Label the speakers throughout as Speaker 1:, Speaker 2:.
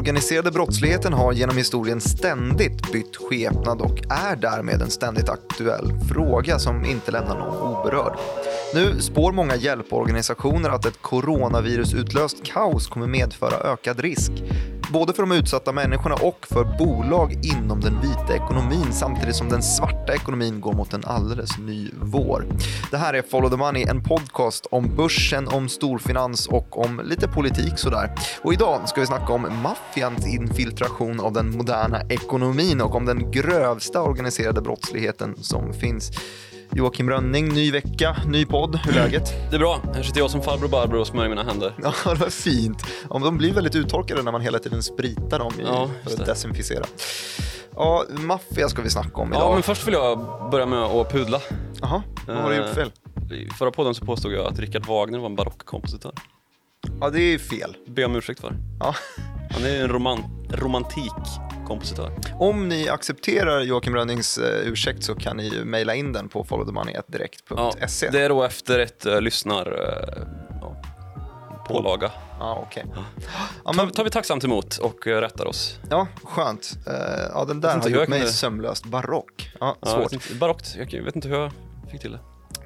Speaker 1: Den organiserade brottsligheten har genom historien ständigt bytt skepnad och är därmed en ständigt aktuell fråga som inte lämnar någon oberörd. Nu spår många hjälporganisationer att ett coronavirusutlöst kaos kommer medföra ökad risk. Både för de utsatta människorna och för bolag inom den vita ekonomin samtidigt som den svarta ekonomin går mot en alldeles ny vår. Det här är Follow the Money, en podcast om börsen, om storfinans och om lite politik sådär. Och idag ska vi snacka om maffians infiltration av den moderna ekonomin och om den grövsta organiserade brottsligheten som finns. Joakim Rönning, ny vecka, ny podd. Hur är läget?
Speaker 2: Det är bra. Här sitter jag som farbror Barbro och smörjer mina händer.
Speaker 1: Ja, det var fint. Ja, de blir väldigt uttorkade när man hela tiden spritar dem i,
Speaker 2: Ja,
Speaker 1: för att desinficera. Ja, maffia ska vi snacka om
Speaker 2: Ja,
Speaker 1: idag.
Speaker 2: men först vill jag börja med att pudla.
Speaker 1: Jaha, vad har du gjort
Speaker 2: Eh,
Speaker 1: fel?
Speaker 2: I förra podden så påstod jag att Richard Wagner var en barockkompositör.
Speaker 1: Ja, det är fel.
Speaker 2: Jag om ursäkt för.
Speaker 1: Ja.
Speaker 2: Han är en roman romantikkompositör.
Speaker 1: Om ni accepterar Joakim Rönnings eh, ursäkt så kan ni ju mejla in den på followthemoney.direkt.se.
Speaker 2: Ja, det är då efter ett uh, lyssnar... Uh, pålaga.
Speaker 1: Ja, okej. Ja,
Speaker 2: tar,
Speaker 1: men,
Speaker 2: tar vi tacksamt emot och rättar oss.
Speaker 1: ja, skönt. Eh, ja, den där har gjort
Speaker 2: jag
Speaker 1: mig
Speaker 2: kunde-
Speaker 1: sömnlöst barock. Ja,
Speaker 2: Ja, jag
Speaker 1: svårt.
Speaker 2: inte- barockt. Jag vet inte hur jag fick till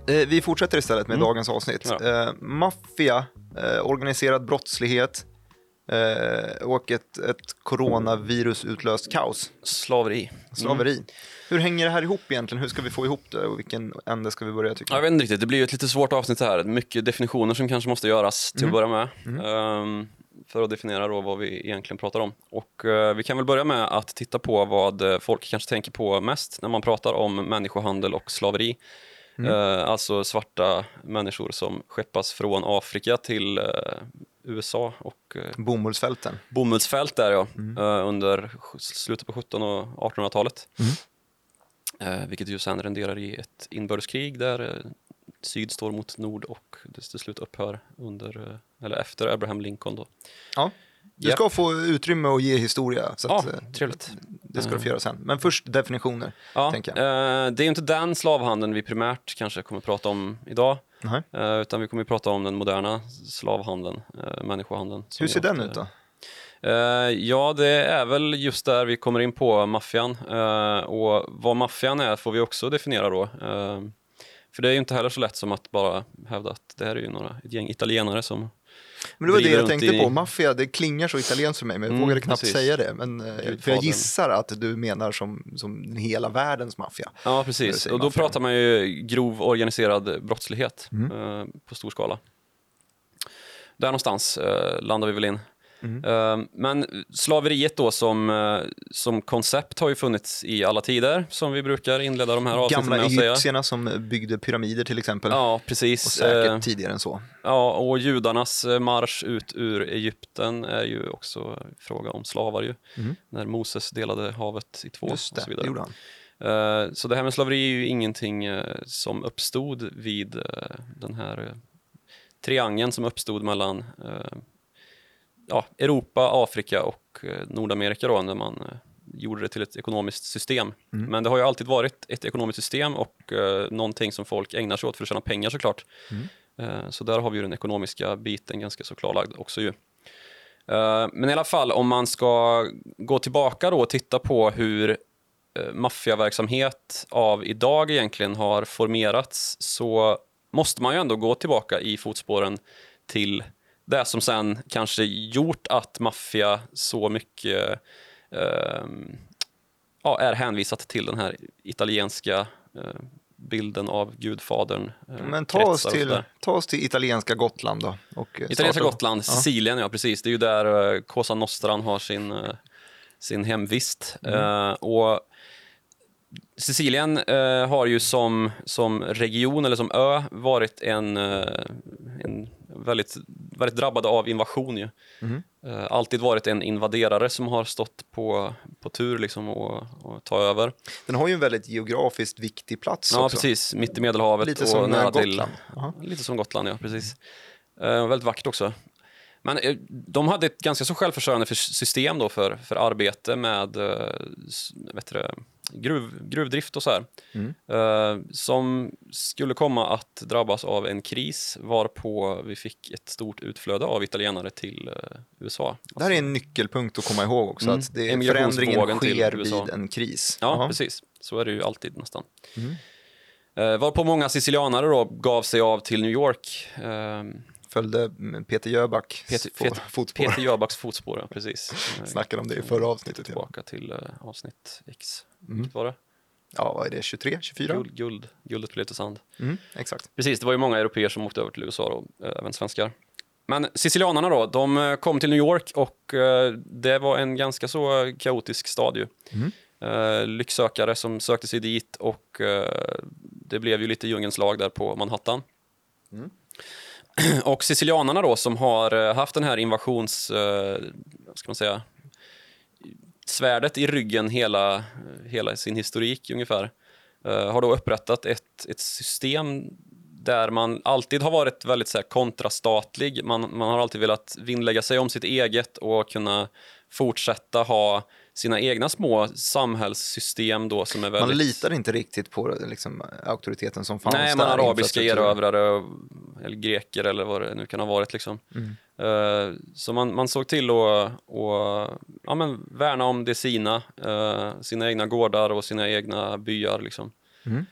Speaker 2: det.
Speaker 1: Vi fortsätter istället med
Speaker 2: Mm.
Speaker 1: dagens avsnitt.
Speaker 2: Ja.
Speaker 1: Eh, maffia, eh, organiserad brottslighet eh, och ett, ett coronavirusutlöst kaos.
Speaker 2: Slaveri.
Speaker 1: Slaveri. Hur hänger det här ihop egentligen? Hur ska vi få ihop det och vilken ände ska vi börja tycka?
Speaker 2: Ja, Jag vet inte riktigt, det blir ju ett lite svårt avsnitt här. Mycket definitioner som kanske måste göras till
Speaker 1: Mm.
Speaker 2: att börja med. Ehm, för att definiera då vad vi egentligen pratar om. Och eh, vi kan väl börja med att titta på vad eh, folk kanske tänker på mest när man pratar om människohandel och slaveri.
Speaker 1: Mm.
Speaker 2: Eh, alltså svarta människor som skeppas från Afrika till eh, USA och eh,
Speaker 1: Bomullsfälten.
Speaker 2: bomullsfält där ja,
Speaker 1: Mm.
Speaker 2: eh, under slutet på 1700 och 1800-talet.
Speaker 1: Mm.
Speaker 2: Eh, vilket ju sen renderar i ett inbördeskrig där syd står mot nord och det till slut upphör under, eller efter Abraham Lincoln då.
Speaker 1: Ja. Du ska få utrymme att ge historia, så
Speaker 2: Ja,
Speaker 1: att, eh,
Speaker 2: trevligt.
Speaker 1: det ska du få göra sen. Men först definitioner.
Speaker 2: Ja,
Speaker 1: tänker
Speaker 2: eh, det är inte den slavhandeln vi primärt kanske kommer att prata om idag.
Speaker 1: Nej.
Speaker 2: Eh, utan vi kommer att prata om den moderna slavhandeln, eh, människohandeln.
Speaker 1: Hur ser den ut då?
Speaker 2: Eh, ja, det är väl just där vi kommer in på maffian. Eh, och vad maffian är får vi också definiera då. Eh, för det är ju inte heller så lätt som att bara hävda att det här är ju några, ett gäng italienare som...
Speaker 1: Men det var det jag tänkte
Speaker 2: i-
Speaker 1: på. Maffia, det klingar så italienskt för mig, men jag
Speaker 2: Mm,
Speaker 1: vågade knappt
Speaker 2: precis.
Speaker 1: säga det. Men, eh, för jag gissar att du menar som, som hela världens maffia.
Speaker 2: Ja, precis. Och då pratar man ju grov organiserad brottslighet
Speaker 1: Mm.
Speaker 2: eh, på stor skala. Där någonstans eh, landar vi väl in.
Speaker 1: Mm.
Speaker 2: Eh, men slaveriet då som, eh, som koncept har ju funnits i alla tider, som vi brukar inleda de här avsnitten
Speaker 1: Gamla
Speaker 2: med att säga.
Speaker 1: egyptierna som byggde pyramider till exempel.
Speaker 2: Ja,
Speaker 1: Och
Speaker 2: precis.
Speaker 1: säkert
Speaker 2: Eh,
Speaker 1: tidigare än så.
Speaker 2: Ja, och judarnas eh, marsch ut ur Egypten är ju också fråga om slavar ju.
Speaker 1: Mm.
Speaker 2: När Moses delade havet i två
Speaker 1: Just
Speaker 2: och
Speaker 1: det,
Speaker 2: så
Speaker 1: det
Speaker 2: vidare.
Speaker 1: gjorde han.
Speaker 2: Eh, Så det här med slaveri är ju ingenting eh, som uppstod vid den här triangeln som uppstod mellan ja, Europa, Afrika och eh, Nordamerika då när man eh, gjorde det till ett ekonomiskt system.
Speaker 1: Mm.
Speaker 2: Men det har ju alltid varit ett ekonomiskt system och eh, någonting som folk ägnar sig åt för att tjäna pengar såklart.
Speaker 1: Mm.
Speaker 2: Eh, Så där har vi ju den ekonomiska biten ganska så klarlagd också ju. Eh, Men i alla fall, om man ska gå tillbaka då och titta på hur eh, maffiaverksamhet av idag egentligen har formerats så måste man ju ändå gå tillbaka i fotspåren till det som sen kanske gjort att maffia så mycket eh, ja, är hänvisat till den här italienska eh, bilden av gudfadern. eh,
Speaker 1: Men ta oss, till, ta oss till italienska Gotland då. Och eh,
Speaker 2: Italienska Gotland,
Speaker 1: Ja.
Speaker 2: Sicilien, ja precis. Det är ju där eh, Cosa Nostran har sin, eh, sin hemvist.
Speaker 1: Mm.
Speaker 2: Eh, och Sicilien har ju som, som region eller som ö varit en, en väldigt, väldigt drabbad av invasion. Ju. Eh, alltid varit en invaderare som har stått på, på tur liksom och, och ta över.
Speaker 1: Den har ju en väldigt geografiskt viktig plats
Speaker 2: Ja,
Speaker 1: också.
Speaker 2: precis. Mitt i Medelhavet
Speaker 1: Lite
Speaker 2: och nära
Speaker 1: eh,
Speaker 2: till...
Speaker 1: Gotland. Jaha.
Speaker 2: Lite som Gotland, ja. Precis. Eh, väldigt vackert också. Men de hade ett ganska så självförsörjande för- system då för, för arbete med vet du, gruv, gruvdrift och så här.
Speaker 1: Mm.
Speaker 2: Eh, som skulle komma att drabbas av en kris varpå vi fick ett stort utflöde av italienare till eh, USA.
Speaker 1: Det här är en nyckelpunkt att komma ihåg också,
Speaker 2: Mm.
Speaker 1: att det, förändringen sker vid en kris.
Speaker 2: Ja,
Speaker 1: Jaha.
Speaker 2: precis. Så är det ju alltid nästan.
Speaker 1: Mm.
Speaker 2: Eh, varpå många sicilianare då gav sig av till New York. Eh,
Speaker 1: Följde Peter Jöback
Speaker 2: Peter-
Speaker 1: fo-
Speaker 2: Peter-
Speaker 1: fotspår.
Speaker 2: Peter Jöbacks fotspår, ja, precis.
Speaker 1: Snackade om det i förra avsnittet.
Speaker 2: Tillbaka till eh, avsnitt X.
Speaker 1: Mm.
Speaker 2: Var det?
Speaker 1: ja vad är det, 23, 24?
Speaker 2: Guld, guld, guldet blev till sand.
Speaker 1: Mm, exakt.
Speaker 2: Precis, det var ju många europeer som åkte över till USA då, eh, även svenskar. Men sicilianerna då, de eh, kom till New York och eh, det var en ganska så kaotisk stad ju.
Speaker 1: Mm.
Speaker 2: Eh, lycksökare som sökte sig dit och eh, det blev ju lite djungelns lag där på Manhattan.
Speaker 1: Mm.
Speaker 2: Och sicilianarna då som har eh, haft den här invasions, vad ska man säga, svärdet i ryggen hela, hela sin historik ungefär, Uh, har då upprättat ett, ett system där man alltid har varit väldigt så här, kontrastatlig. Man, man har alltid velat vinnlägga sig om sitt eget och kunna fortsätta ha sina egna små samhällssystem då som är väldigt...
Speaker 1: Man litar inte riktigt på liksom, auktoriteten som fanns
Speaker 2: Nej,
Speaker 1: där.
Speaker 2: man arabiska
Speaker 1: infrastrukturen.
Speaker 2: erövrare eller greker eller vad det nu kan ha varit. Liksom.
Speaker 1: Mm.
Speaker 2: Eh, så man, man såg till att och, ja, men värna om det sina, eh, sina egna gårdar och sina egna byar. Liksom.
Speaker 1: Mm.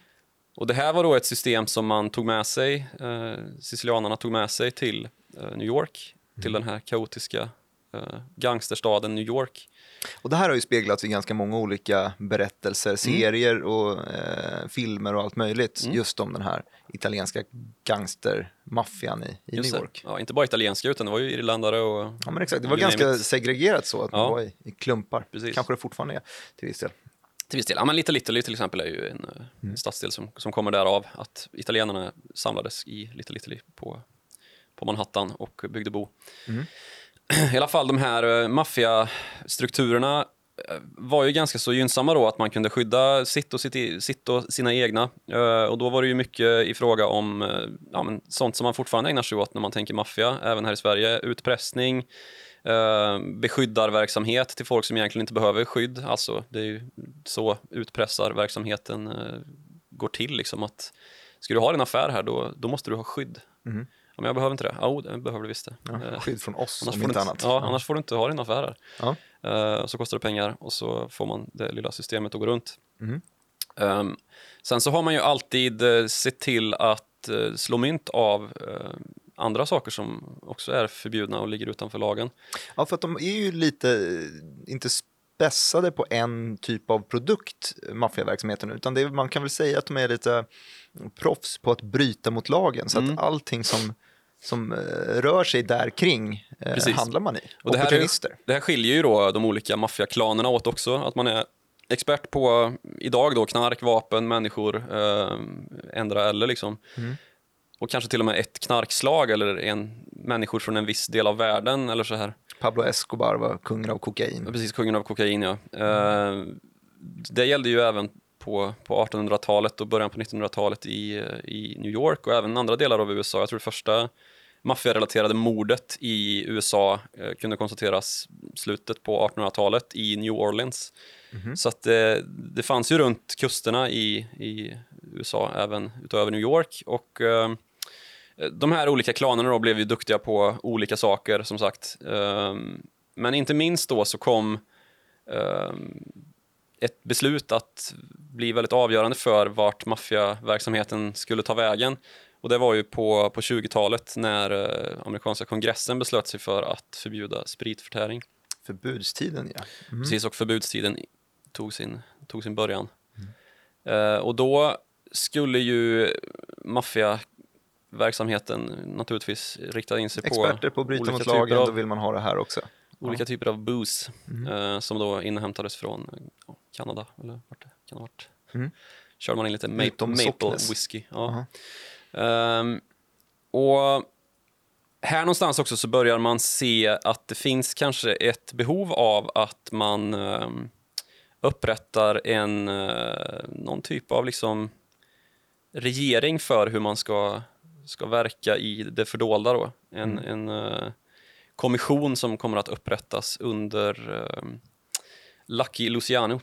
Speaker 2: Och det här var då ett system som man tog med sig, eh, sicilianerna tog med sig till New York, till den här kaotiska gangsterstaden New York.
Speaker 1: Och det här har ju speglats i ganska många olika berättelser,
Speaker 2: Mm.
Speaker 1: serier och eh, filmer och allt möjligt.
Speaker 2: Mm.
Speaker 1: Just om den här italienska gangstermaffian i, i New. York.
Speaker 2: Ja, inte bara italienska utan det var ju irländare och
Speaker 1: Ja men exakt, det var ganska
Speaker 2: it.
Speaker 1: segregerat så, att
Speaker 2: Ja.
Speaker 1: man var i, i klumpar.
Speaker 2: Precis.
Speaker 1: Kanske det fortfarande är till viss del.
Speaker 2: Till viss del. Ja, men Little Italy till exempel är ju en, eh, en stadsdel som, som kommer därav. Att italienarna samlades i Little Italy på, på Manhattan och byggde bo.
Speaker 1: Mm.
Speaker 2: I alla fall de här eh, maffiastrukturerna eh, var ju ganska så gynnsamma då att man kunde skydda sitt och, sitt, sitt och sina egna. Eh, och då var det ju mycket i fråga om ja, men sånt som man fortfarande ägnar sig åt när man tänker maffia, även här i Sverige. Utpressning, beskyddarverksamhet till folk som egentligen inte behöver skydd. Alltså, det är ju så utpressarverksamheten går till. Liksom att, ska du ha en affär här, då, då måste du ha skydd. Mm. Men jag behöver inte det. Jo, det behöver du visst det.
Speaker 1: Ja,
Speaker 2: Eh,
Speaker 1: skydd från oss
Speaker 2: Annars
Speaker 1: om inte annat.
Speaker 2: ja, annars får du inte ha din affär här.
Speaker 1: Ja.
Speaker 2: Eh, så kostar det pengar och så får man det lilla systemet att gå runt.
Speaker 1: Mhm.
Speaker 2: Ehm, sen så har man ju alltid uh, sett till att eh, slå mynt av eh, andra saker som också är förbjudna och ligger utanför lagen.
Speaker 1: Ja, för att de är ju lite, inte spessade på en typ av produkt, maffiaverksamheten, utan det man kan väl säga att de är lite proffs på att bryta mot lagen. Så
Speaker 2: Mm.
Speaker 1: att allting som, som eh, rör sig där kring eh, handlar man i.
Speaker 2: Och det här är-. Det här skiljer ju då de olika maffiaklanerna åt också. Att man är expert på, idag då, knark, vapen, människor, eh, ändra eller liksom.
Speaker 1: Mm.
Speaker 2: Och kanske till och med ett knarkslag eller en människor från en viss del av världen eller så här.
Speaker 1: Pablo Escobar var kungen av kokain.
Speaker 2: Precis, kungen av kokain ja. Eh, det gällde ju även på, på 1800-talet och början på 1900-talet i, i New York och även andra delar av USA. Jag tror det första maffiarelaterade mordet i USA eh, kunde konstateras slutet på 1800-talet i New Orleans.
Speaker 1: Mhm.
Speaker 2: Så att eh, det fanns ju runt kusterna i, i USA även utöver New York och eh, de här olika klanerna då blev ju duktiga på olika saker som sagt. Ehm, Men inte minst då så kom ehm, ett beslut att bli väldigt avgörande för vart maffiaverksamheten skulle ta vägen. Och det var ju på, på 20-talet när eh, amerikanska kongressen beslöt sig för att förbjuda spritförtäring.
Speaker 1: Förbudstiden, ja. Mm.
Speaker 2: Precis, och förbudstiden tog sin, tog sin början. Eh, och då skulle ju maffiaverksamheten naturligtvis rikta in sig
Speaker 1: Experter på att bryta mot lagen,
Speaker 2: av-
Speaker 1: då vill man ha det här också.
Speaker 2: olika typer av booze
Speaker 1: Mm.
Speaker 2: eh, som då inhämtades från Kanada, eller vart det kan ha varit.
Speaker 1: Mm.
Speaker 2: Körde man in lite maple
Speaker 1: Socknes.
Speaker 2: whisky. Ja. Ehm, och här någonstans också så börjar man se att det finns kanske ett behov av att man um, upprättar en, eh, någon typ av liksom regering för hur man ska, ska verka i det fördolda. Då. En, en eh, kommission som kommer att upprättas under um, Lucky Luciano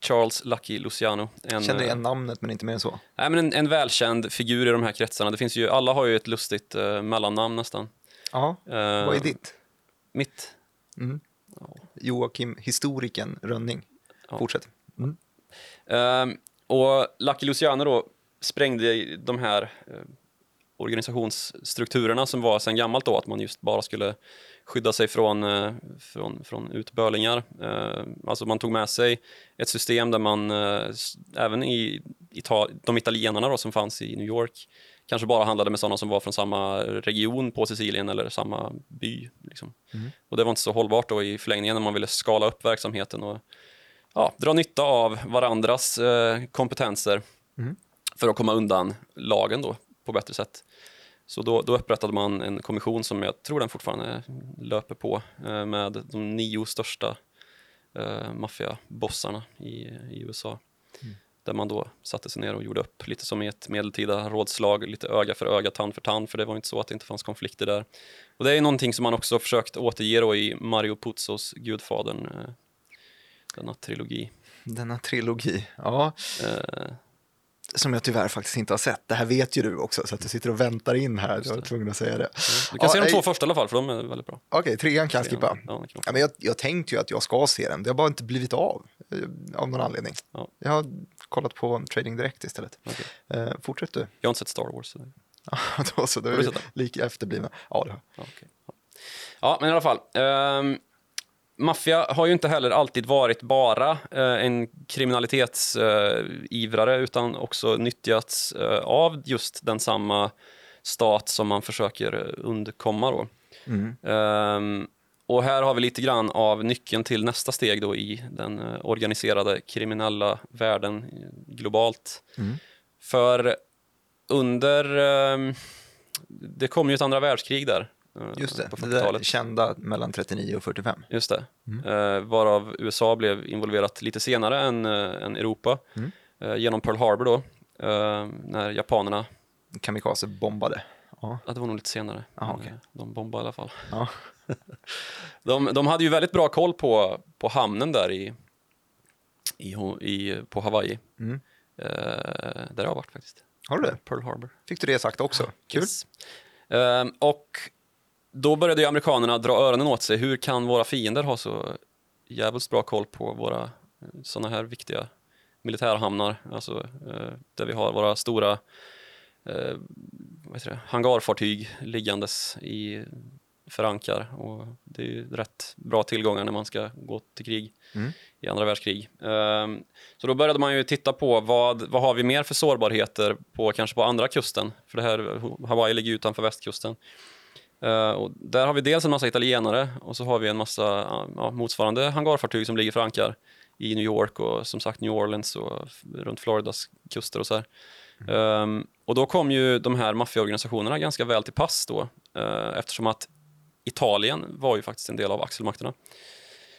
Speaker 2: Charles Lucky Luciano. En,
Speaker 1: Känner
Speaker 2: eh,
Speaker 1: igen namnet men inte mer än så.
Speaker 2: nej, men en, en välkänd figur i de här kretsarna. Det finns ju, alla har ju ett lustigt eh, mellannamn nästan.
Speaker 1: Ja, vad är ditt?
Speaker 2: Mitt?
Speaker 1: Mm. Joakim Historiken Rönning.
Speaker 2: Ja.
Speaker 1: Fortsätt. Mm.
Speaker 2: Ehm, och Lucky Luciano då sprängde de här organisationsstrukturerna som var sedan gammalt då, att man just bara skulle skydda sig från, eh, från, från utbölingar. Eh, alltså man tog med sig ett system där man, eh, även i Ital- de italienarna då, som fanns i New York, kanske bara handlade med sådana som var från samma region på Sicilien eller samma by. Liksom. Och det var inte så hållbart då i förlängningen när man ville skala upp verksamheten och ja, dra nytta av varandras kompetenser för att komma undan lagen då på bättre sätt. Så då, då upprättade man en kommission som jag tror den fortfarande löper på eh, med de nio största eh, maffiabossarna i, i USA. Där man då satte sig ner och gjorde upp lite som i ett medeltida rådslag, lite öga för öga, tand för tand, för det var inte så att det inte fanns konflikter där. Och det är någonting som man också försökt återge då i Mario Puzos Gudfadern, eh, denna trilogi.
Speaker 1: Denna trilogi. Ja,
Speaker 2: Eh,
Speaker 1: som jag tyvärr faktiskt inte har sett. Det här vet ju du också, så att du sitter och väntar in här. Jag var tvungen att säga det.
Speaker 2: du kan
Speaker 1: Ja,
Speaker 2: se de två första i alla fall, för de är väldigt bra.
Speaker 1: Okej, trean kan jag skippa.
Speaker 2: Ja,
Speaker 1: men jag, jag tänkte ju att jag ska se den, det har bara inte blivit av. eh, Av någon anledning.
Speaker 2: Ja.
Speaker 1: Jag har kollat på Trading Direct istället.
Speaker 2: Okej.
Speaker 1: Eh, fortsätt du.
Speaker 2: Jag har inte sett Star Wars. Så
Speaker 1: då, så då är vi lika efterblivna. Ja, det har
Speaker 2: Ja, okej. ja. ja, men i alla fall. Um, Maffia har ju inte heller alltid varit bara eh, en kriminalitetsivrare utan också nyttjats eh, av just den samma stat som man försöker eh, undkomma. Då. Ehm, och här har vi lite grann av nyckeln till nästa steg då i den eh, organiserade kriminella världen eh, globalt. För under... ehm, det kom ju ett andra världskrig där. Eh,
Speaker 1: Just det, det där
Speaker 2: 40-talet.
Speaker 1: kända mellan 39 och 45.
Speaker 2: Just det. Eh, varav USA blev involverat lite senare än, eh, än Europa. Eh, genom Pearl Harbor då. eh, när japanerna,
Speaker 1: Kamikaze bombade. Ja.
Speaker 2: ja det var nog lite senare.
Speaker 1: Aha,
Speaker 2: eh, De bombade i alla fall.
Speaker 1: Ja.
Speaker 2: De, de hade ju väldigt bra koll på, på hamnen där i, i, i, på Hawaii.
Speaker 1: Mm.
Speaker 2: Eh, där jag har varit faktiskt.
Speaker 1: Har du det?
Speaker 2: Pearl Harbor.
Speaker 1: Fick du det sagt också? Kul.
Speaker 2: Yes. Ehm, och då började amerikanerna dra öronen åt sig. Hur kan våra fiender ha så jävligt bra koll på våra sådana här viktiga militärhamnar? Alltså eh, där vi har våra stora eh, det, hangarfartyg liggandes i förankar. Och det är ju rätt bra tillgångar när man ska gå till krig i andra världskrig. Ehm, så då började man ju titta på vad, vad har vi mer för sårbarheter på kanske på andra kusten? För det här, Hawaii ligger utanför västkusten. Eh, och där har vi dels en massa italienare och så har vi en massa ja, motsvarande hangarfartyg som ligger förankar i New York och som sagt New Orleans och runt Floridas kuster och så här. Ehm, och då kom ju de här maffiaorganisationerna ganska väl till pass då eh, eftersom att Italien var ju faktiskt en del av axelmakterna.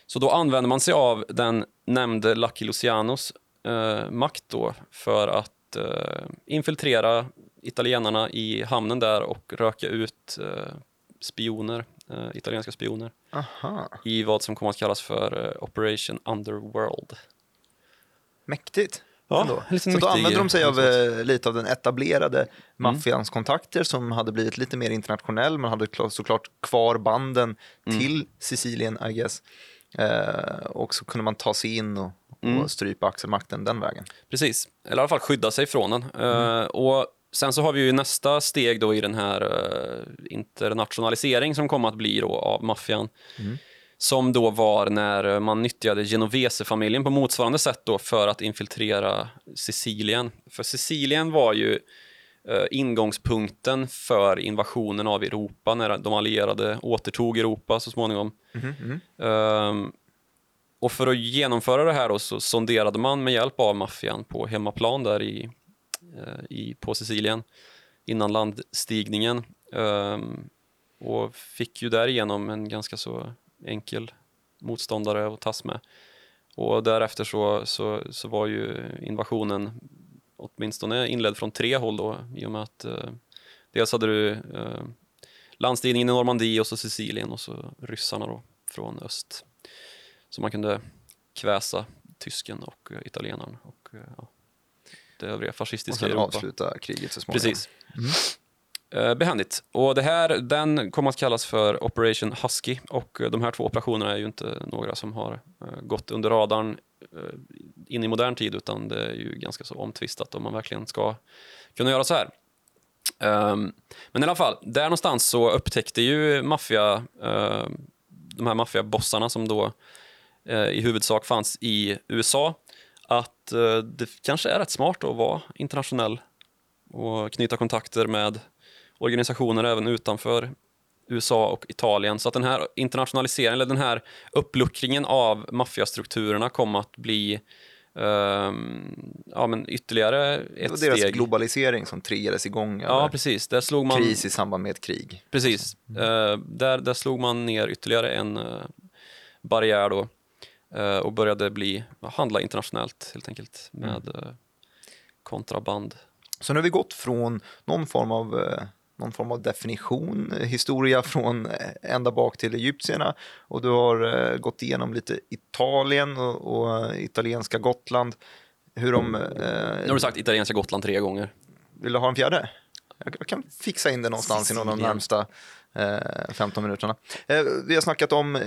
Speaker 2: Så då använder man sig av den nämnde Lucky Lucianos eh, makt då för att infiltrera italienarna i hamnen där och röka ut spioner, eh, italienska spioner
Speaker 1: Aha,
Speaker 2: i vad som kommer att kallas för eh, Operation Underworld.
Speaker 1: mäktigt.
Speaker 2: Ja,
Speaker 1: Ändå. Så då
Speaker 2: mäktig
Speaker 1: använder de sig av eh, lite av den etablerade
Speaker 2: Mm.
Speaker 1: maffians kontakter som hade blivit lite mer internationell. Man hade kla- såklart kvar banden
Speaker 2: Mm.
Speaker 1: till Sicilien, I guess. Eh, och så kunde man ta sig in och,
Speaker 2: Mm.
Speaker 1: och strypa axelmakten den vägen.
Speaker 2: Precis, eller i alla fall skydda sig från den. Eh, och sen så har vi ju nästa steg då i den här eh, internationalisering som kommer att bli då av maffian. Som då var när man nyttjade Genovese-familjen på motsvarande sätt då för att infiltrera Sicilien. För Sicilien var ju eh, ingångspunkten för invasionen av Europa när de allierade återtog Europa så småningom. Ehm, och för att genomföra det här då så sonderade man med hjälp av maffian på hemmaplan där i, eh, Eh, i, på Sicilien innan landstigningen. Ehm, och fick ju därigenom en ganska så enkel motståndare att tas med. Och därefter så, så, så var ju invasionen åtminstone inledd från tre håll då i och med att eh, dels hade du eh, landstigningen i Normandie och så Sicilien och så ryssarna då från öst. Så man kunde kväsa tysken och eh, italienaren och eh, ja, det övriga
Speaker 1: Och
Speaker 2: fascistiska
Speaker 1: sen
Speaker 2: Europa.
Speaker 1: avsluta kriget så småningom.
Speaker 2: Precis. Eh, behändigt. Och det här, den kommer att kallas för Operation Husky och eh, de här två operationerna är ju inte några som har eh, gått under radarn eh, in i modern tid utan det är ju ganska så omtvistat om man verkligen ska kunna göra så här. Ehm, men i alla fall, där någonstans så upptäckte ju maffia, eh, de här maffiabossarna som då eh, i huvudsak fanns i USA att eh, det kanske är rätt smart att vara internationell och knyta kontakter med organisationer även utanför USA och Italien. Så att den här internationaliseringen, eller den här uppluckringen av maffiastrukturerna kom att bli ehm, ja, men ytterligare
Speaker 1: Det
Speaker 2: ett
Speaker 1: var deras
Speaker 2: steg.
Speaker 1: globalisering som triggades igång
Speaker 2: Ja, precis. Där slog man,
Speaker 1: kris i samband med ett krig.
Speaker 2: precis. Eh, där, där slog man ner ytterligare en eh, barriär då och började bli, handla internationellt helt enkelt med eh, kontraband.
Speaker 1: Så nu har vi gått från någon form av, eh, någon form av definition, eh, historia från eh, ända bak till egyptierna och du har eh, gått igenom lite Italien och, och eh, italienska Gotland. Hur de...
Speaker 2: Nu
Speaker 1: Eh,
Speaker 2: har du sagt italienska Gotland tre gånger.
Speaker 1: vill du ha en fjärde? Jag, jag kan fixa in det någonstans inom de närmsta eh, 15 minuterna. Eh, vi har snackat om eh,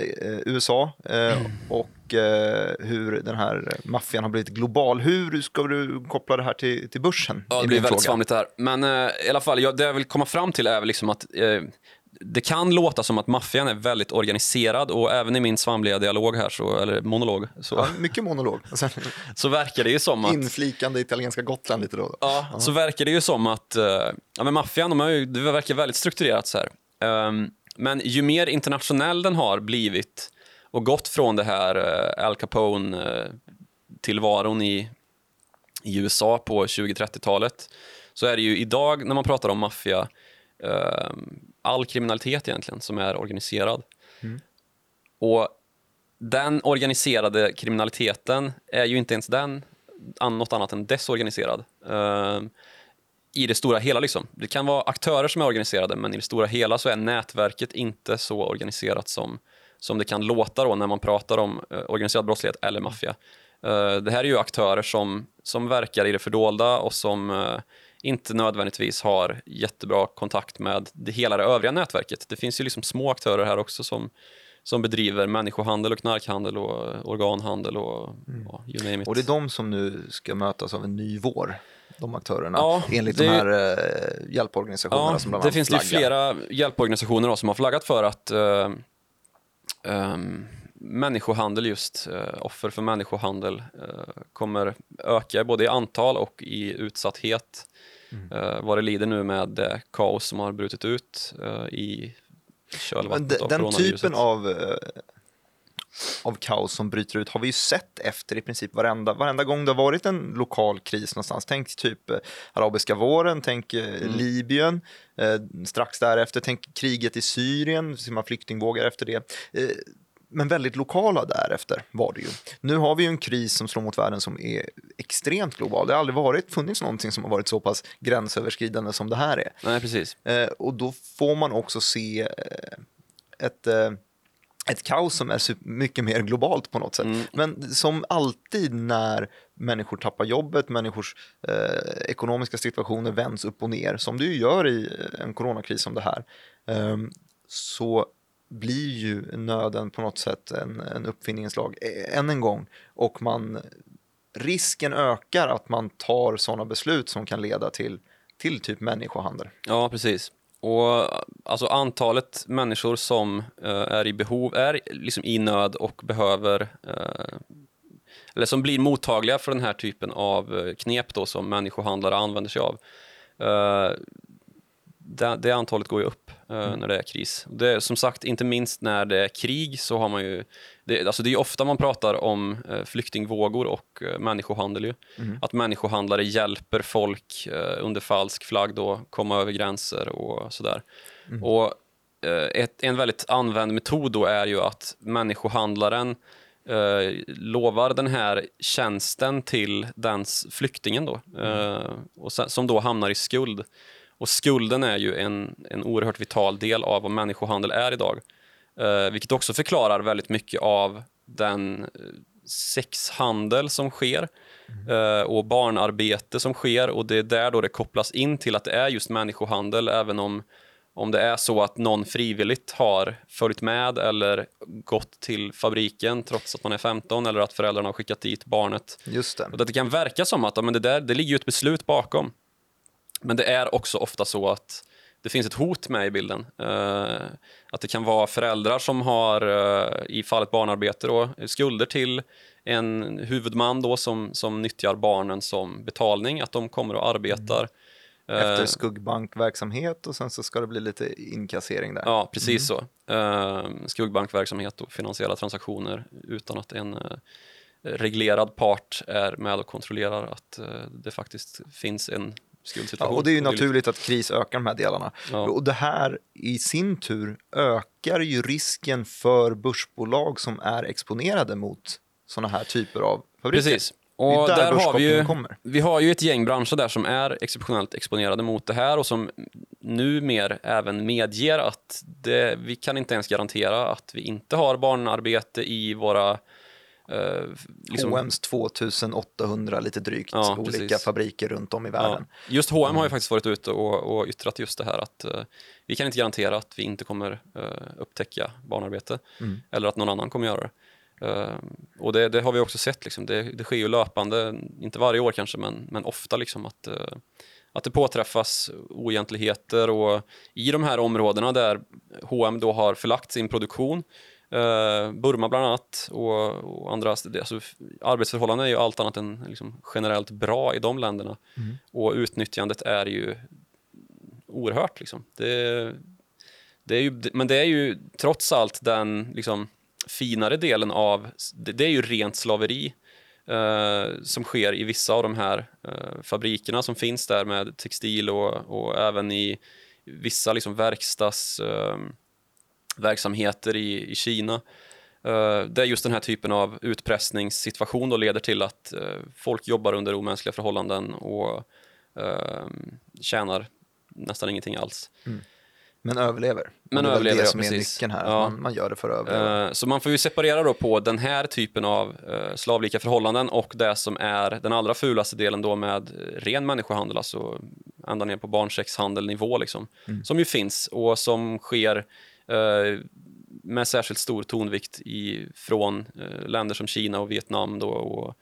Speaker 1: USA eh, och eh, hur den här maffian har blivit global. Hur ska du koppla det här till, till börsen?
Speaker 2: Ja, det blir väldigt svamligt här. Men eh, i alla fall, jag, det jag vill komma fram till är väl liksom att det kan låta som att maffian är väldigt organiserad och även i min svamliga dialog här, så, eller monolog, så,
Speaker 1: Ja, mycket monolog.
Speaker 2: Så verkar det ju som att
Speaker 1: inflikande italienska Gotland lite då.
Speaker 2: Ja, så verkar det ju som att ja, men maffian, de ju, det verkar väldigt strukturerat så här. Ehm, men ju mer internationell den har blivit och gått från det här uh, Al Capone-tillvaron i, i USA på 20-30-talet så är det ju idag när man pratar om maffia ehm, all kriminalitet egentligen som är organiserad. Och den organiserade kriminaliteten är ju inte ens den något annat än desorganiserad. I det stora hela. Liksom. Det kan vara aktörer som är organiserade, men i det stora hela så är nätverket inte så organiserat som, som det kan låta då när man pratar om eh, organiserad brottslighet eller maffia. Eh, det här är ju aktörer som, som verkar i det fördolda och som eh, inte nödvändigtvis har jättebra kontakt med det hela det övriga nätverket. Det finns ju liksom små aktörer här också som, som bedriver människohandel och knarkhandel och eh, organhandel och ja, you name it.
Speaker 1: Och det är de som nu ska mötas av en ny vår, de aktörerna,
Speaker 2: Ja,
Speaker 1: enligt
Speaker 2: det-
Speaker 1: de här eh, hjälporganisationerna
Speaker 2: Ja,
Speaker 1: som bland
Speaker 2: det
Speaker 1: annat
Speaker 2: finns det ju
Speaker 1: flaggar.
Speaker 2: flera hjälporganisationer då, som har flaggat för att eh, ehm, människohandel, just eh, offer för människohandel, eh, kommer öka både i antal och i utsatthet.
Speaker 1: Mm.
Speaker 2: Eh, vad det lider nu med det kaos som har brutit ut eh, i kölvattnet av
Speaker 1: den typen av, eh, av kaos som bryter ut har vi ju sett efter i princip varenda, varenda gång det har varit en lokal kris någonstans. Tänk typ eh, arabiska våren, tänk eh,
Speaker 2: Mm.
Speaker 1: Libyen, eh, strax därefter, tänk kriget i Syrien, ser man flyktingvågar efter det. Men väldigt lokala därefter var det ju. Nu har vi ju en kris som slår mot världen som är extremt global. Det har aldrig varit, funnits någonting som har varit så pass gränsöverskridande som det här är.
Speaker 2: Nej, precis.
Speaker 1: Eh, och då får man också se ett, eh, ett kaos som är mycket mer globalt på något sätt.
Speaker 2: Mm.
Speaker 1: Men som alltid när människor tappar jobbet, människors eh, ekonomiska situationer vänds upp och ner, som det ju gör i eh, en coronakris som det här, eh, så blir ju nöden på något sätt en, en uppfinningens lag eh, än en gång. Och man, risken ökar att man tar sådana beslut som kan leda till, till typ människohandel.
Speaker 2: Ja, precis. Och alltså antalet människor som eh, är i behov, är liksom i nöd och behöver eh, eller som blir mottagliga för den här typen av eh, knep då som människohandlare använder sig av. Eh, det, det antalet går ju upp eh, när det är kris. Det som sagt, inte minst när det är krig så har man ju... Det, alltså det är ofta man pratar om eh, flyktingvågor och eh, människohandel ju. Att människohandlare hjälper folk eh, under falsk flagg då komma över gränser och sådär. Och eh, ett, en väldigt använd metod då är ju att människohandlaren eh, lovar den här tjänsten till dens flyktingen då, eh, och sen, som då hamnar i skuld. Och skulden är ju en, en oerhört vital del av vad människohandel är idag. Eh, vilket också förklarar väldigt mycket av den, eh, sexhandel som sker eh, och barnarbete som sker och det är där då det kopplas in till att det är just människohandel även om om det är så att någon frivilligt har följt med eller gått till fabriken trots att man är 15 eller att föräldrarna har skickat dit barnet.
Speaker 1: Just det.
Speaker 2: Och det kan verka som att men det, där, det ligger ju ett beslut bakom. Men det är också ofta så att det finns ett hot med i bilden. Eh, att det kan vara föräldrar som har, eh, i fallet barnarbete, då, skulder till en huvudman då som, som nyttjar barnen som betalning, att de kommer och arbetar.
Speaker 1: Efter
Speaker 2: Eh,
Speaker 1: skuggbankverksamhet och sen så ska det bli lite inkassering där.
Speaker 2: Ja, precis så. Eh, skuggbankverksamhet och finansiella transaktioner utan att en eh, reglerad part är med och kontrollerar att eh, det faktiskt finns en
Speaker 1: Ja,
Speaker 2: skuldsituation.
Speaker 1: och det är ju naturligt att kris ökar de här delarna.
Speaker 2: Ja.
Speaker 1: Och det här i sin tur ökar ju risken för börsbolag som är exponerade mot sådana här typer av fabriker.
Speaker 2: Precis. Och
Speaker 1: där
Speaker 2: där har vi, ju,
Speaker 1: kommer.
Speaker 2: vi har ju ett gäng branscher där som är exceptionellt exponerade mot det här och som numer även medger att det, vi kan inte ens garantera att vi inte har barnarbete i våra eh, liksom,
Speaker 1: H&M's 2800 lite drygt
Speaker 2: Ja,
Speaker 1: olika
Speaker 2: precis.
Speaker 1: fabriker runt om i
Speaker 2: Ja,
Speaker 1: världen.
Speaker 2: just H&M har ju faktiskt varit ute och, och yttrat just det här att eh, vi kan inte garantera att vi inte kommer eh, upptäcka barnarbete
Speaker 1: Mm.
Speaker 2: eller att någon annan kommer göra det. Eh, och det, det har vi också sett, liksom. det, det sker ju löpande, inte varje år kanske, men, men ofta liksom att, eh, att det påträffas oegentligheter och i de här områdena där H&M då har förlagt sin produktion Eh, Burma bland annat och, och andra. Alltså, f- arbetsförhållanden är ju allt annat än liksom, generellt bra i de länderna. Och utnyttjandet är ju oerhört. Liksom. Det, det är ju, men det är ju trots allt den liksom, finare delen av... Det, det är ju rent slaveri eh, som sker i vissa av de här eh, fabrikerna som finns där med textil och, och även i vissa liksom, verkstads... Eh, verksamheter i, i Kina. Eh, där just den här typen av utpressningssituation då leder till att eh, folk jobbar under omänskliga förhållanden och eh, tjänar nästan ingenting alls.
Speaker 1: Men överlever.
Speaker 2: Men
Speaker 1: det är
Speaker 2: överlever,
Speaker 1: det
Speaker 2: ja,
Speaker 1: som är
Speaker 2: precis.
Speaker 1: nyckeln här,
Speaker 2: Ja.
Speaker 1: man, man gör det för att överleva.
Speaker 2: Eh, Så man får ju separera då på den här typen av eh, slavlika förhållanden och det som är den allra fulaste delen då med ren människohandel, alltså ända ner på barnsexhandelnivå liksom, som ju finns och som sker med särskilt stor tonvikt i, från eh, länder som Kina och Vietnam då och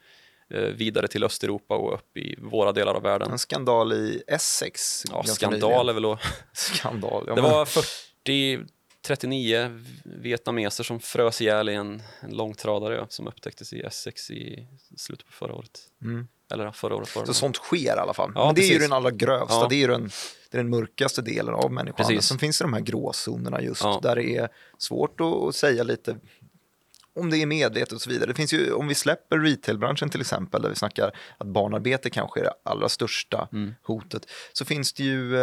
Speaker 2: eh, vidare till Östeuropa och upp i våra delar av världen.
Speaker 1: En skandal i Essex.
Speaker 2: Ja, skandal är väl att
Speaker 1: Skandal, ja,
Speaker 2: det var 40, 39 vietnameser som frös ihjäl i en, en långtradare som upptäcktes i Essex i slutet på förra året.
Speaker 1: Mm.
Speaker 2: Eller förra året var det.
Speaker 1: Så sånt sker i alla fall.
Speaker 2: Ja,
Speaker 1: Men det är ju
Speaker 2: precis.
Speaker 1: den allra grövsta,
Speaker 2: Ja.
Speaker 1: det är ju den, det är den mörkaste delen av människohandeln.
Speaker 2: Precis.
Speaker 1: Sen finns det de här gråzonerna just,
Speaker 2: Ja.
Speaker 1: där det är svårt att, att säga lite om det är medvetet och så vidare. Det finns ju, om vi släpper retailbranschen till exempel, där vi snackar att barnarbete kanske är det allra största
Speaker 2: Mm.
Speaker 1: hotet, så finns det ju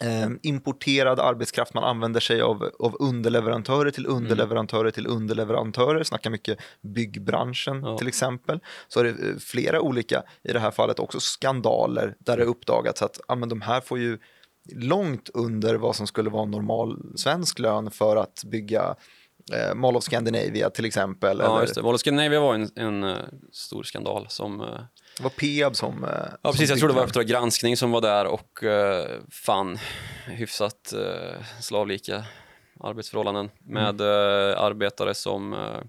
Speaker 1: eh, importerad arbetskraft, man använder sig av, av underleverantörer till
Speaker 2: Mm.
Speaker 1: underleverantörer till underleverantörer, snackar mycket byggbranschen
Speaker 2: Ja.
Speaker 1: till exempel. Så är det eh, flera olika, i det här fallet också skandaler, där det uppdagats att ah, men de här får ju långt under vad som skulle vara normal svensk lön för att bygga eh, Mall of Scandinavia till exempel.
Speaker 2: Ja,
Speaker 1: eller,
Speaker 2: just det. Mall of Scandinavia var en, en eh, stor skandal som... eh,
Speaker 1: Det var Peab som... eh,
Speaker 2: Ja, precis.
Speaker 1: som
Speaker 2: Jag tror det var Uppdrag granskning som var där och uh, fann hyfsat uh, slavlika arbetsförhållanden med eh, arbetare som uh,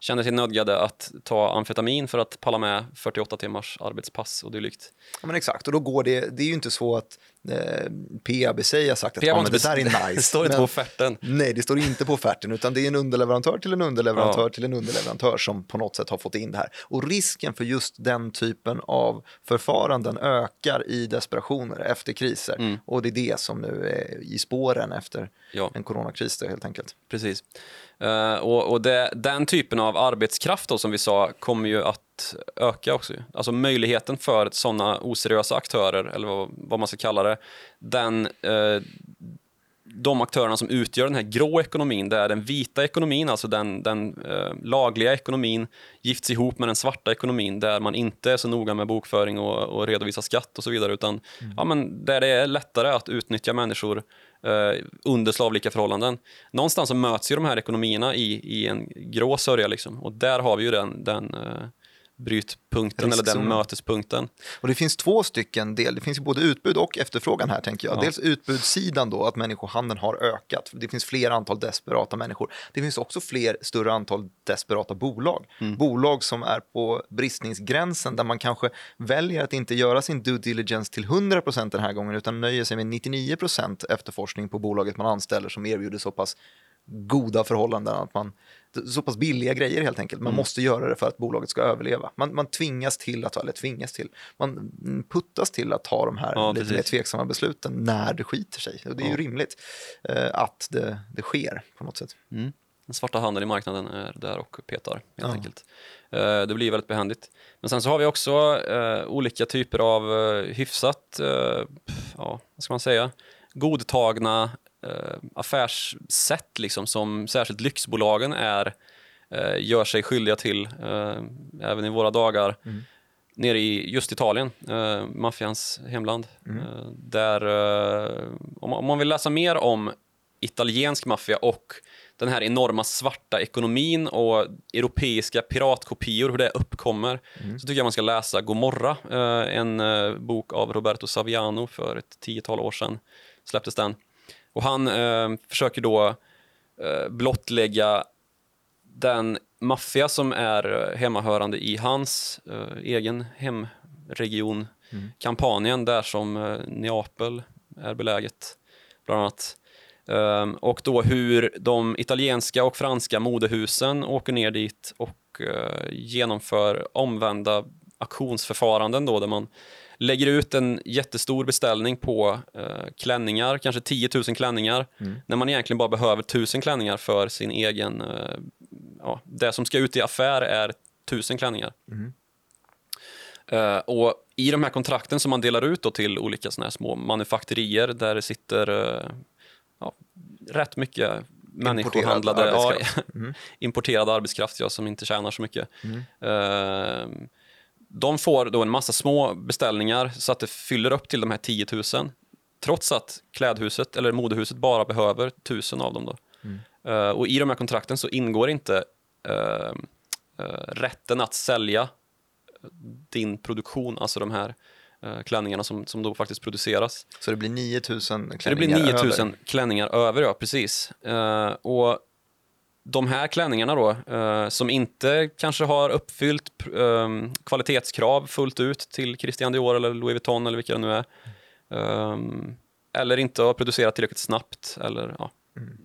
Speaker 2: kände sig nödgade att ta amfetamin för att palla med 48 timmars arbetspass och dylikt.
Speaker 1: Ja, men exakt, och då går det, det är ju inte så att eh, Peab i sig har sagt att ja, men det där är nice.
Speaker 2: Det står inte på offerten.
Speaker 1: Nej, det står inte på offerten, utan det är en underleverantör till en underleverantör
Speaker 2: Ja.
Speaker 1: till en underleverantör som på något sätt har fått in det här. Och risken för just den typen av förfaranden ökar i desperationer efter kriser.
Speaker 2: Mm.
Speaker 1: Och det är det som nu är i spåren efter
Speaker 2: Ja.
Speaker 1: en coronakris då, helt enkelt.
Speaker 2: Precis. Eh, och och det, den typen av arbetskraft då, som vi sa kommer ju att öka också. Alltså möjligheten för sådana oseriösa aktörer, eller vad, vad man ska kalla det, den, eh, de aktörerna som utgör den här grå ekonomin, där den vita ekonomin, alltså den, den eh, lagliga ekonomin, gifts ihop med den svarta ekonomin, där man inte är så noga med bokföring och, och redovisa skatt och så vidare, utan mm. ja, men där det är lättare att utnyttja människor eh, under slavlika förhållanden. Någonstans så möts ju de här ekonomierna i, i en grå sörja, liksom. och där har vi ju den, den eh, brytpunkten Riskzon. eller den mötespunkten.
Speaker 1: Och det finns två stycken del, det finns både utbud och efterfrågan här tänker jag. Ja. Dels utbudssidan då, att människohandeln har ökat. Det finns fler antal desperata människor. Det finns också fler större antal desperata bolag. Mm. Bolag som är på bristningsgränsen där man kanske väljer att inte göra sin due diligence till 100% den här gången utan nöjer sig med 99% efterforskning på bolaget man anställer som erbjuder så pass goda förhållanden att man så pass billiga grejer helt enkelt. Man mm. måste göra det för att bolaget ska överleva. Man, man tvingas till att, eller tvingas till, man puttas till att ta de här ja, lite mer tveksamma besluten när det skiter sig. Och det är ja. ju rimligt eh, att det, det sker på något sätt.
Speaker 2: Mm. Den svarta handeln i marknaden är där och petar helt ja. enkelt. Eh, det blir väldigt behändigt. Men sen så har vi också eh, olika typer av eh, hyfsat, eh, ja, vad ska man säga, godtagna eh, affärssätt liksom, som särskilt lyxbolagen är, eh, gör sig skyldiga till eh, även i våra dagar. Mm. Nere i just Italien, eh, maffians hemland. Mm. Eh, där, eh, om, om man vill läsa mer om italiensk maffia och den här enorma svarta ekonomin och europeiska piratkopior, hur det uppkommer, mm. så tycker jag man ska läsa Gomorra, eh, en bok av Roberto Saviano för ett tiotal år sedan. Släpptes den. Och han eh, försöker då eh, blottlägga den maffia som är hemmahörande i hans eh, egen hemregion, mm. Kampanien, där som eh, Neapel är beläget, bland annat. Um, och då hur de italienska och franska modehusen åker ner dit och uh, genomför omvända auktionsförfaranden då, där man lägger ut en jättestor beställning på eh, klänningar, kanske 10 000 klänningar, mm. när man egentligen bara behöver 1000 klänningar för sin egen... Eh, ja, det som ska ut i affär är 1000 klänningar. Mm. Uh, och I de här kontrakten som man delar ut då till olika såna små manufakterier där det sitter uh, ja, rätt mycket människohandlade, importerad arbetskraft, ja, mm. importerad arbetskraft ja, som inte tjänar så mycket. Mm. Uh, de får då en massa små beställningar så att det fyller upp till de här 10 000 trots att klädhuset eller modehuset bara behöver 1000 av dem. Då. Mm. Uh, och I de här kontrakten så ingår inte uh, uh, rätten att sälja din produktion, alltså de här klänningarna som, som då faktiskt produceras.
Speaker 1: Så det blir 9000 klänningar
Speaker 2: över? Det blir 9000 över. klänningar över, ja precis. och de här klänningarna då, eh, som inte kanske har uppfyllt eh, kvalitetskrav fullt ut till Christian Dior eller Louis Vuitton eller vilka det nu är. Eh, eller inte har producerat tillräckligt snabbt eller ja, mm.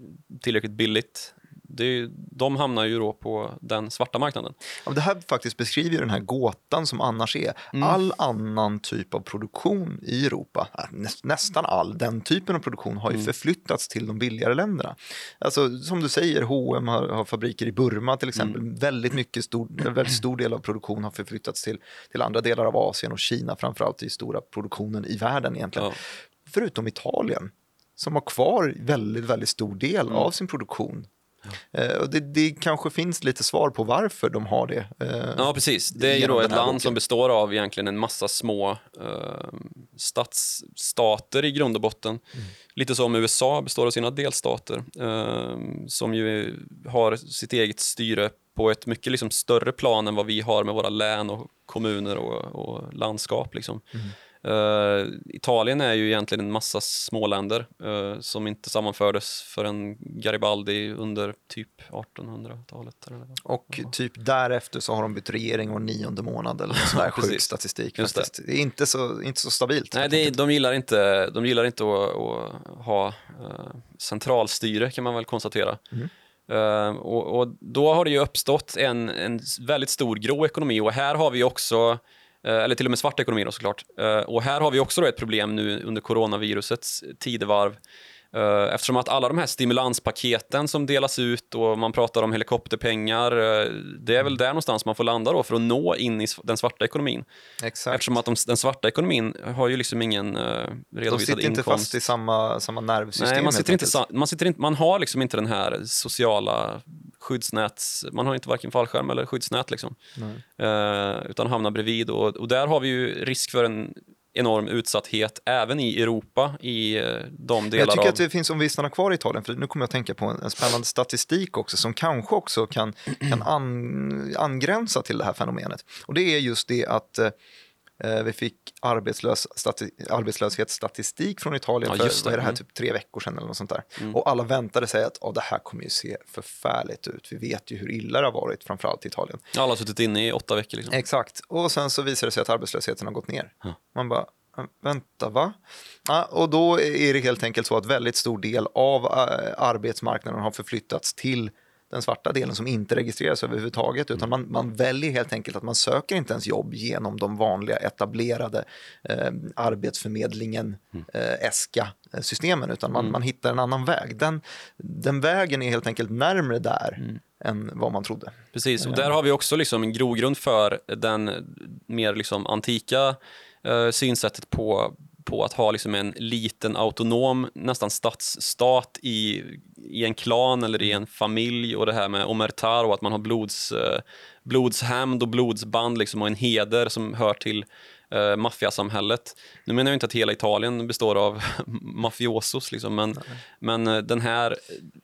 Speaker 2: tillräckligt billigt det, de hamnar ju då på den svarta marknaden.
Speaker 1: Ja, det här faktiskt beskriver den här gåtan som annars är. Mm. All annan typ av produktion i Europa, nä, nästan all den typen av produktion har ju mm. förflyttats till de billigare länderna. Alltså, som du säger, H&M har, har fabriker i Burma till exempel. Mm. Väldigt mycket stor, väldigt stor del av produktionen har förflyttats till, till andra delar av Asien och Kina framförallt i stora produktionen i världen egentligen. Ja. Förutom Italien som har kvar väldigt, väldigt stor del mm. av sin produktion Eh, och det, det, kanske finns lite svar på varför de har det.
Speaker 2: Eh, ja, precis. Det är ju då ett land boken. som består av egentligen en massa små eh, stadsstater i grund och botten. Mm. Lite som USA består av sina delstater eh, som ju har sitt eget styre på ett mycket liksom, större plan än vad vi har med våra län och kommuner och, och landskap. Liksom. Mm. Uh, Italien är ju egentligen en massa småländer uh, som inte sammanfördes förrän Garibaldi under typ 1800-talet.
Speaker 1: Och typ därefter så har de bytt regering var nionde månad eller sån sjuk statistik. Det. det. är inte så, inte så stabilt.
Speaker 2: Nej, det, de gillar inte, de gillar inte att, att ha uh, centralstyre kan man väl konstatera. Mm. Uh, och, och, då har det ju uppstått en, en väldigt stor grå ekonomi och här har vi också Eh, Eh, eller till och med svart ekonomi då, såklart. Eh, och här har vi också då ett problem nu under coronavirusets tidevarv eftersom att alla de här stimulanspaketen som delas ut och man pratar om helikopterpengar, eh, det är väl där någonstans man får landa då för att nå in i den svarta ekonomin.
Speaker 1: Exakt.
Speaker 2: Eftersom att de, den svarta ekonomin har ju liksom ingen uh, redovisad inkomst. De sitter
Speaker 1: inte fast i samma, samma nervsystem.
Speaker 2: Nej, man, sitter inte, man, sitter inte, man har liksom inte den här sociala skyddsnäts... Man har inte varken fallskärm eller skyddsnät. Liksom. Uh, utan hamnar bredvid. Och, och där har vi ju risk för en enorm utsatthet även i Europa i eh, de delar
Speaker 1: Jag tycker
Speaker 2: av...
Speaker 1: att det finns, om vi stannar kvar i Italien, för nu kommer jag att tänka på en, en spännande statistik också som kanske också kan, kan an, angränsa till det här fenomenet. Och det är just det att Eh, vi fick arbetslös, stati, arbetslöshetsstatistik från Italien
Speaker 2: ja,
Speaker 1: för det. det här, mm. typ tre veckor sedan. Eller något sånt där. Mm. Och alla väntade sig att oh, det här kommer ju se förfärligt ut. Vi vet ju hur illa det har varit, framförallt i Italien.
Speaker 2: Alla har suttit inne i åtta veckor. Liksom.
Speaker 1: Exakt. Och sen så visar det sig att arbetslösheten har gått ner. Ja. Man bara, vänta va? Ja, och då är det helt enkelt så att väldigt stor del av eh, arbetsmarknaden har förflyttats till den svarta delen som inte registreras överhuvudtaget utan man, man väljer helt enkelt att man söker inte ens jobb genom de vanliga etablerade eh, Arbetsförmedlingen, mm. eh, ESKA-systemen utan man, mm. man hittar en annan väg. Den, den vägen är helt enkelt närmre där mm. än vad man trodde.
Speaker 2: Precis, och där har vi också liksom en grogrund för den mer liksom antika eh, synsättet på på att ha liksom en liten autonom, nästan stadsstat i, i en klan eller i en familj och det här med omertar och att man har blods, eh, blodshämnd och blodsband liksom och en heder som hör till eh, maffiasamhället. Nu menar jag inte att hela Italien består av mafiosos, liksom, men, men eh, den här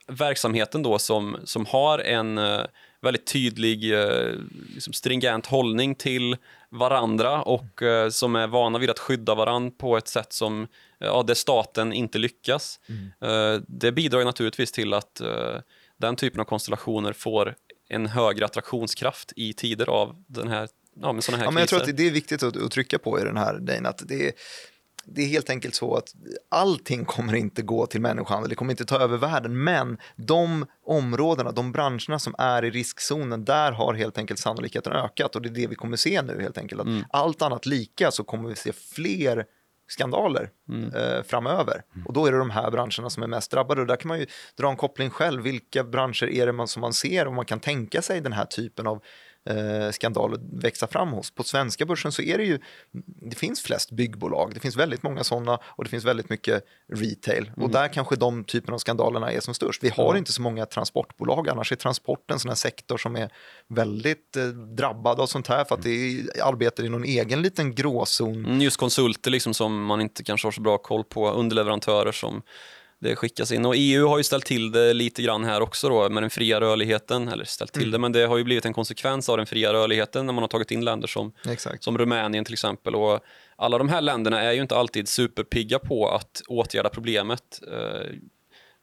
Speaker 2: verksamheten då som, som har en eh, väldigt tydlig, eh, liksom stringent hållning till varandra och eh, som är vana vid att skydda varandra på ett sätt som ja, där staten inte lyckas. Mm. Det bidrar naturligtvis till att den typen av konstellationer får en högre attraktionskraft i tider av den här, ja, med såna här
Speaker 1: ja,
Speaker 2: men
Speaker 1: Jag tror att det är viktigt att, att trycka på i den här Dane, att det är det är helt enkelt så att allting kommer inte gå till människohandel, det kommer inte ta över världen, men de områdena, de branscherna som är i riskzonen, där har helt enkelt sannolikheten ökat och det är det vi kommer se nu helt enkelt. Att mm. Allt annat lika så kommer vi se fler skandaler mm. eh, framöver. Mm. Och då är det de här branscherna som är mest drabbade. Och där kan man ju dra en koppling själv. Vilka branscher är det man, som man ser och man kan tänka sig den här typen av eh, skandal växa fram hos. På svenska börsen så är det ju, det finns flest byggbolag, det finns väldigt många sådana och det finns väldigt mycket retail. Mm. Och där kanske de typerna av skandalerna är som störst. Vi har mm. inte så många transportbolag, annars är transport en sån här sektor som är väldigt eh, drabbad av sånt här för att det arbetar i någon egen liten gråzon.
Speaker 2: Mm, just konsulter liksom som man inte kanske har så bra koll på, underleverantörer som det skickas in. Och EU har ju ställt till det lite grann här också då med den fria rörligheten. Eller ställt till mm. det, men det har ju blivit en konsekvens av den fria rörligheten när man har tagit in länder som, som Rumänien till exempel. Och alla de här länderna är ju inte alltid superpigga på att åtgärda problemet. Eh,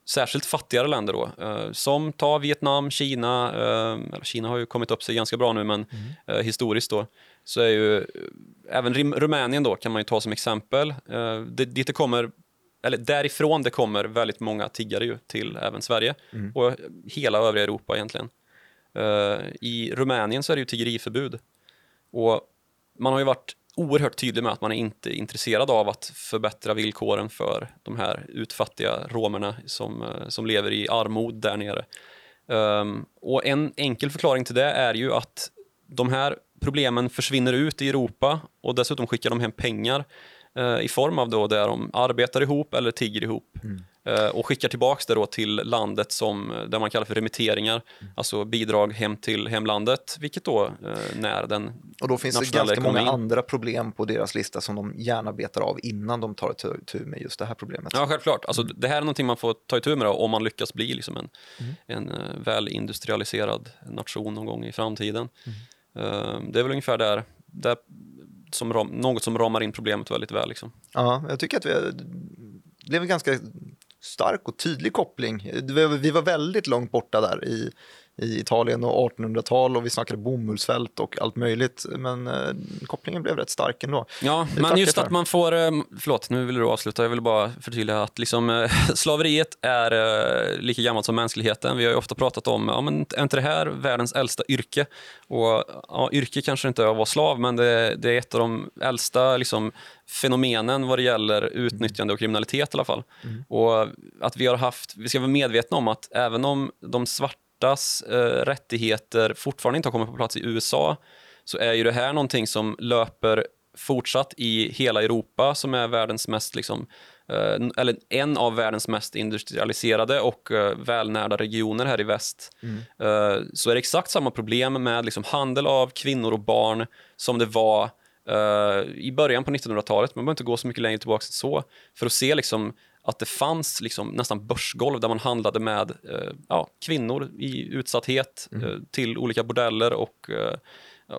Speaker 2: särskilt fattigare länder då, eh, som ta Vietnam, Kina. Eh, Kina har ju kommit upp sig ganska bra nu, men mm. eh, historiskt då så är ju eh, även Rumänien då kan man ju ta som exempel. Eh, dit det kommer eller därifrån det kommer väldigt många tiggare ju till även Sverige mm. och hela övriga Europa egentligen. Uh, I Rumänien så är det ju tiggeriförbud och man har ju varit oerhört tydlig med att man är inte är intresserad av att förbättra villkoren för de här utfattiga romerna som, uh, som lever i armod där nere. Um, och en enkel förklaring till det är ju att de här problemen försvinner ut i Europa och dessutom skickar de hem pengar Eh, i form av då där de arbetar ihop eller tigger ihop mm. Eh, och skickar tillbaka det då till landet som det man kallar för remitteringar, mm. alltså bidrag hem till hemlandet, vilket då eh, när den
Speaker 1: Och då finns det ganska många andra problem på deras lista som de gärna betar av innan de tar itu med just det här problemet.
Speaker 2: Ja, självklart. Alltså, det här är någonting man får ta itu med då, om man lyckas bli liksom en, mm. en väl industrialiserad nation någon gång i framtiden. Mm. Det är väl ungefär där, där som ram, något som ramar in problemet väldigt väl. Liksom.
Speaker 1: Ja, jag tycker att vi, det blev en ganska stark och tydlig koppling. Vi var väldigt långt borta där i, i Italien och 1800-tal och vi snackade bomullsfält och allt möjligt. Men eh, kopplingen blev rätt stark ändå.
Speaker 2: Ja,
Speaker 1: Det
Speaker 2: men just att man får... eh, Förlåt, nu vill du avsluta. Jag vill bara förtydliga att liksom, eh, slaveriet är eh, lika gammalt som mänskligheten. Vi har ju ofta pratat om, ja, men är inte det här världens äldsta yrke? Och ja, yrke kanske inte är att vara slav, men det, det är ett av de äldsta liksom, fenomenen vad det gäller utnyttjande och kriminalitet i alla fall. Och att vi har haft, vi ska vara medvetna om att även om de svartas eh, rättigheter fortfarande inte har kommit på plats i USA så är ju det här någonting som löper fortsatt i hela Europa som är världens mest liksom, eh, eller en av världens mest industrialiserade och eh, välnärda regioner här i väst. Eh, så är det exakt samma problem med liksom, handel av kvinnor och barn som det var i början på 1900-talet. Man behöver inte gå så mycket längre tillbaka än så för att se liksom, att det fanns liksom nästan börsgolv där man handlade med eh, ja, kvinnor i utsatthet eh, till olika bordeller och eh,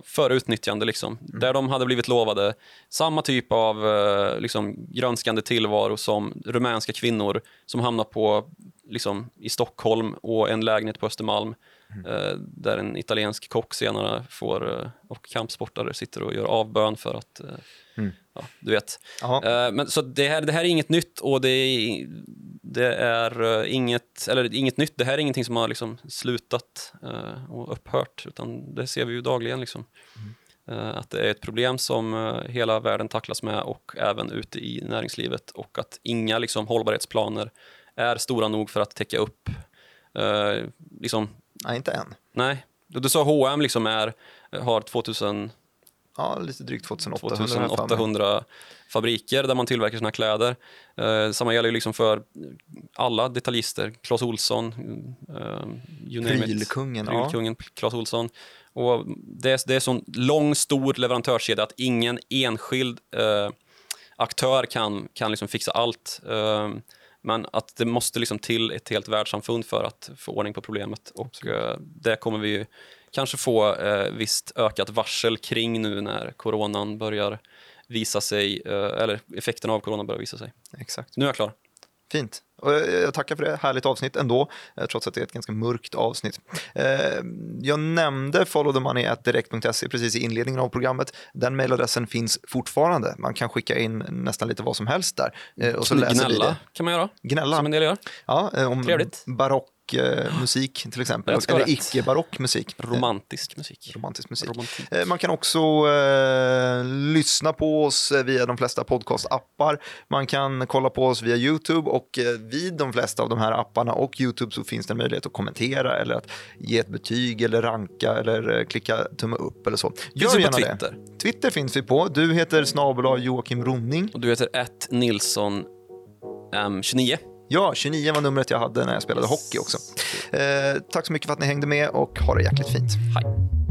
Speaker 2: för utnyttjande. Liksom, Där de hade blivit lovade samma typ av eh, liksom, grönskande tillvaro som rumänska kvinnor som hamnar på liksom, i Stockholm och en lägenhet på Östermalm eh, där en italiensk kock senare får, eh, och kampsportare sitter och gör avbön för att eh, Ja, du vet.
Speaker 1: Jaha.
Speaker 2: Eh, men, så det här, det här är inget nytt och det är, det är eh, inget, eller inget nytt, det här är ingenting som har liksom slutat eh, och upphört, utan det ser vi ju dagligen. Liksom. Eh, att det är ett problem som hela världen tacklas med och även ute i näringslivet och att inga liksom, hållbarhetsplaner är stora nog för att täcka upp. Liksom,
Speaker 1: Nej, inte än.
Speaker 2: nej, du du sa H&M liksom är, har 2000
Speaker 1: Ja, lite drygt 2800. har jag för mig.
Speaker 2: 2800 fabriker där man tillverkar sina kläder. Eh, samma gäller ju liksom för alla detaljister. Clas Ohlson, eh, it.
Speaker 1: Prylkungen, ja.
Speaker 2: Prylkungen, Clas Ohlson. Och det, är, det är sån lång, stor leverantörskedja att ingen enskild eh, aktör kan, kan liksom fixa allt. Eh, men att det måste liksom till ett helt världssamfund för att få ordning på problemet. Och eh, det kommer vi ju kanske få eh, visst ökat varsel kring nu när coronan börjar visa sig, eh, eller effekterna av corona börjar visa sig.
Speaker 1: Exakt.
Speaker 2: Nu är jag klar.
Speaker 1: Fint. Och jag jag tackar för det. Härligt avsnitt ändå, eh, trots att det är ett ganska mörkt avsnitt. Eh, Jag nämnde followthemoney.direkt.se precis i inledningen av programmet. Den mejladressen finns fortfarande. Man kan skicka in nästan lite vad som helst där. Eh, Och så läser vi
Speaker 2: Gnälla
Speaker 1: det.
Speaker 2: kan man göra,
Speaker 1: Gnälla.
Speaker 2: som en del gör.
Speaker 1: Ja, eh, om
Speaker 2: Trevligt.
Speaker 1: barock eh, musik till exempel. Eller icke-barock musik.
Speaker 2: Romantisk musik.
Speaker 1: Romantisk musik.
Speaker 2: Romantik.
Speaker 1: Eh, Man kan också eh, lyssna på oss eh, via de flesta podcastappar. Man kan kolla på oss via YouTube och eh, vid de flesta av de här apparna och YouTube så finns det en möjlighet att kommentera eller att ge ett betyg eller ranka eller eh, klicka tumme upp eller så.
Speaker 2: Finns
Speaker 1: Gör
Speaker 2: på
Speaker 1: gärna
Speaker 2: Twitter.
Speaker 1: det. Twitter finns vi på. Du heter snabel Joakim Ronning.
Speaker 2: Och du heter Nilsson M29.
Speaker 1: Ja, 29 var numret jag hade när jag spelade hockey också. Eh, tack så mycket för att ni hängde med och ha det jäkligt fint.
Speaker 2: Hej.